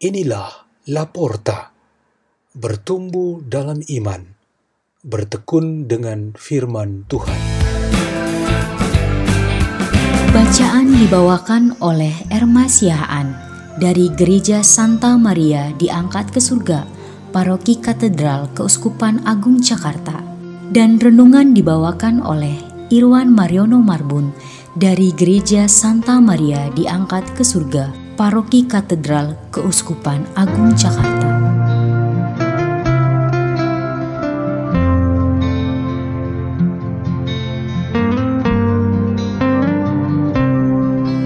Inilah Laporta, bertumbuh dalam iman, bertekun dengan firman Tuhan. Bacaan dibawakan oleh Ermas Yahaan dari Gereja Santa Maria diangkat ke surga, Paroki Katedral Keuskupan Agung Jakarta. Dan renungan dibawakan oleh Irwan Mariono Marbun dari Gereja Santa Maria diangkat ke surga, Paroki Katedral Keuskupan Agung Jakarta.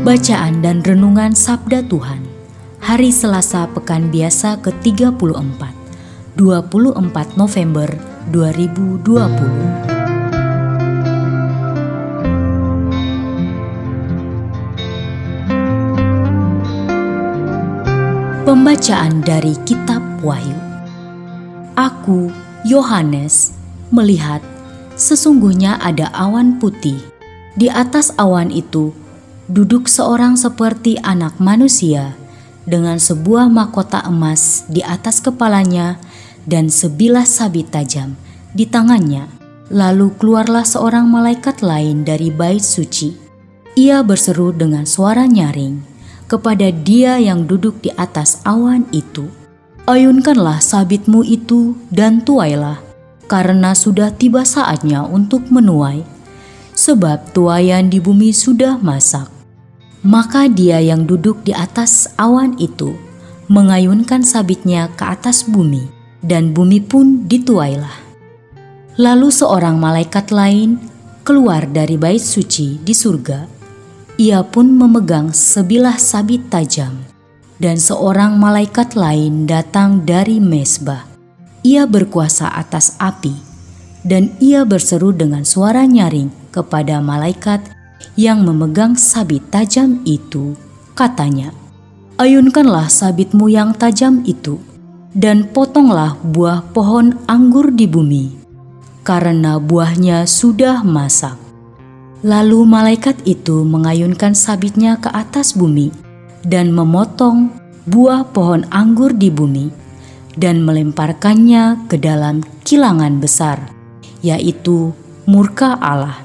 Bacaan dan Renungan Sabda Tuhan Hari Selasa Pekan Biasa ke-34 24 November 2020 Pembacaan dari Kitab Wahyu. Aku, Yohanes, melihat sesungguhnya ada awan putih. Di atas awan itu duduk seorang seperti anak manusia dengan sebuah mahkota emas di atas kepalanya dan sebilah sabit tajam di tangannya. Lalu keluarlah seorang malaikat lain dari bait suci. Ia berseru dengan suara nyaring kepada dia yang duduk di atas awan itu. Ayunkanlah sabitmu itu dan tuailah, karena sudah tiba saatnya untuk menuai, sebab tuayan di bumi sudah masak. Maka dia yang duduk di atas awan itu mengayunkan sabitnya ke atas bumi, dan bumi pun dituailah. Lalu seorang malaikat lain keluar dari bait suci di surga ia pun memegang sebilah sabit tajam, dan seorang malaikat lain datang dari mesbah. Ia berkuasa atas api, dan ia berseru dengan suara nyaring kepada malaikat yang memegang sabit tajam itu. Katanya, "Ayunkanlah sabitmu yang tajam itu, dan potonglah buah pohon anggur di bumi, karena buahnya sudah masak." Lalu malaikat itu mengayunkan sabitnya ke atas bumi dan memotong buah pohon anggur di bumi dan melemparkannya ke dalam kilangan besar, yaitu murka Allah.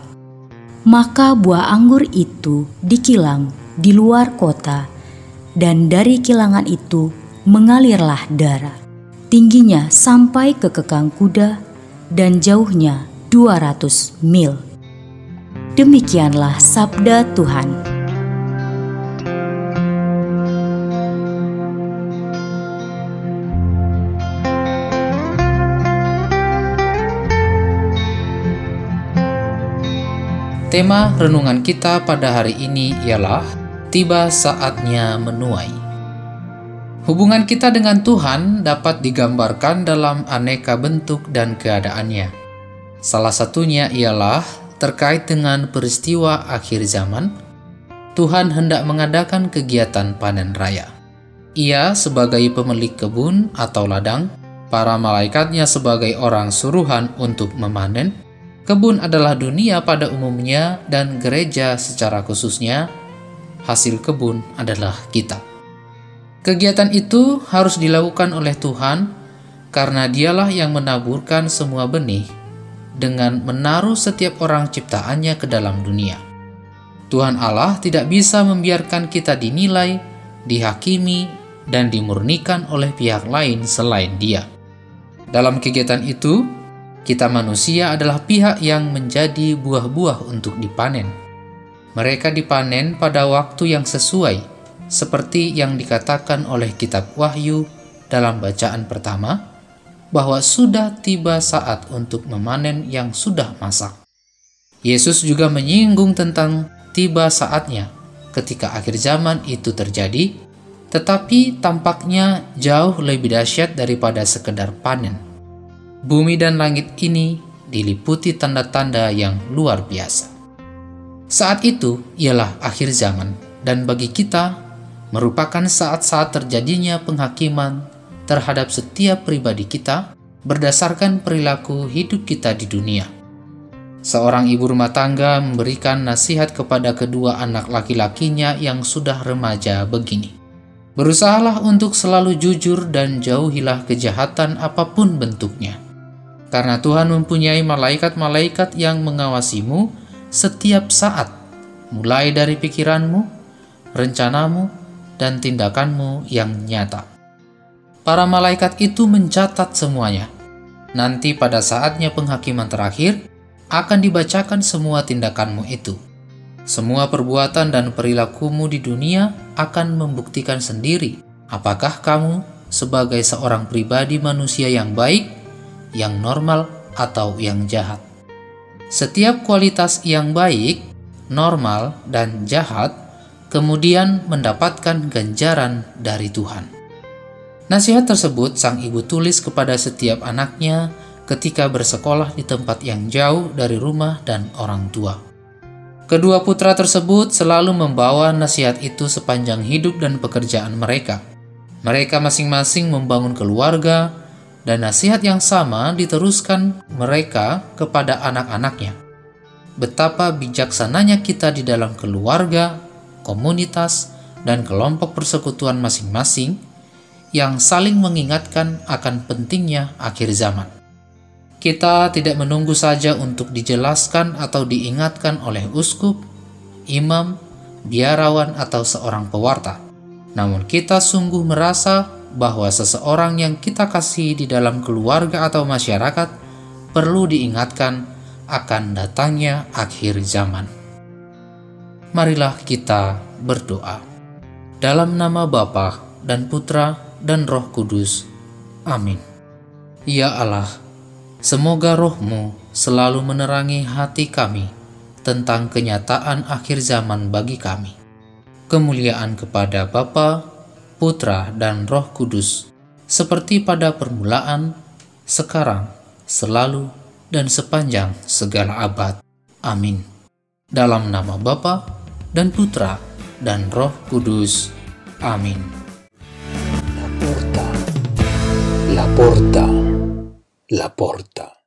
Maka buah anggur itu dikilang di luar kota, dan dari kilangan itu mengalirlah darah. Tingginya sampai ke kekang kuda dan jauhnya 200 mil. Demikianlah sabda Tuhan. Tema renungan kita pada hari ini ialah tiba saatnya menuai. Hubungan kita dengan Tuhan dapat digambarkan dalam aneka bentuk dan keadaannya. Salah satunya ialah terkait dengan peristiwa akhir zaman, Tuhan hendak mengadakan kegiatan panen raya. Ia sebagai pemilik kebun atau ladang, para malaikatnya sebagai orang suruhan untuk memanen. Kebun adalah dunia pada umumnya dan gereja secara khususnya. Hasil kebun adalah kita. Kegiatan itu harus dilakukan oleh Tuhan karena dialah yang menaburkan semua benih dengan menaruh setiap orang ciptaannya ke dalam dunia. Tuhan Allah tidak bisa membiarkan kita dinilai, dihakimi, dan dimurnikan oleh pihak lain selain Dia. Dalam kegiatan itu, kita manusia adalah pihak yang menjadi buah-buah untuk dipanen. Mereka dipanen pada waktu yang sesuai, seperti yang dikatakan oleh Kitab Wahyu dalam bacaan pertama bahwa sudah tiba saat untuk memanen yang sudah masak. Yesus juga menyinggung tentang tiba saatnya ketika akhir zaman itu terjadi, tetapi tampaknya jauh lebih dahsyat daripada sekedar panen. Bumi dan langit ini diliputi tanda-tanda yang luar biasa. Saat itu ialah akhir zaman, dan bagi kita merupakan saat-saat terjadinya penghakiman terhadap setiap pribadi kita berdasarkan perilaku hidup kita di dunia. Seorang ibu rumah tangga memberikan nasihat kepada kedua anak laki-lakinya yang sudah remaja begini. Berusahalah untuk selalu jujur dan jauhilah kejahatan apa pun bentuknya. Karena Tuhan mempunyai malaikat-malaikat yang mengawasimu setiap saat, mulai dari pikiranmu, rencanamu, dan tindakanmu yang nyata. Para malaikat itu mencatat semuanya. Nanti pada saatnya penghakiman terakhir, akan dibacakan semua tindakanmu itu. Semua perbuatan dan perilakumu di dunia akan membuktikan sendiri apakah kamu sebagai seorang pribadi manusia yang baik, yang normal, atau yang jahat. Setiap kualitas yang baik, normal, dan jahat kemudian mendapatkan ganjaran dari Tuhan. Nasihat tersebut sang ibu tulis kepada setiap anaknya ketika bersekolah di tempat yang jauh dari rumah dan orang tua. Kedua putra tersebut selalu membawa nasihat itu sepanjang hidup dan pekerjaan mereka. Mereka masing-masing membangun keluarga, dan nasihat yang sama diteruskan mereka kepada anak-anaknya. Betapa bijaksananya kita di dalam keluarga, komunitas, dan kelompok persekutuan masing-masing yang saling mengingatkan akan pentingnya akhir zaman. Kita tidak menunggu saja untuk dijelaskan atau diingatkan oleh uskup, imam, biarawan, atau seorang pewarta. Namun kita sungguh merasa bahwa seseorang yang kita kasih di dalam keluarga atau masyarakat perlu diingatkan akan datangnya akhir zaman. Marilah kita berdoa. Dalam nama Bapa dan Putra dan Roh Kudus. Amin. Ya Allah, Semoga rohmu selalu menerangi hati kami tentang kenyataan akhir zaman bagi kami. Kemuliaan kepada Bapa, Putra, dan Roh Kudus, seperti pada permulaan, sekarang, selalu, dan sepanjang segala abad. Amin. Dalam nama Bapa dan Putra dan Roh Kudus. Amin. La porta. la porta.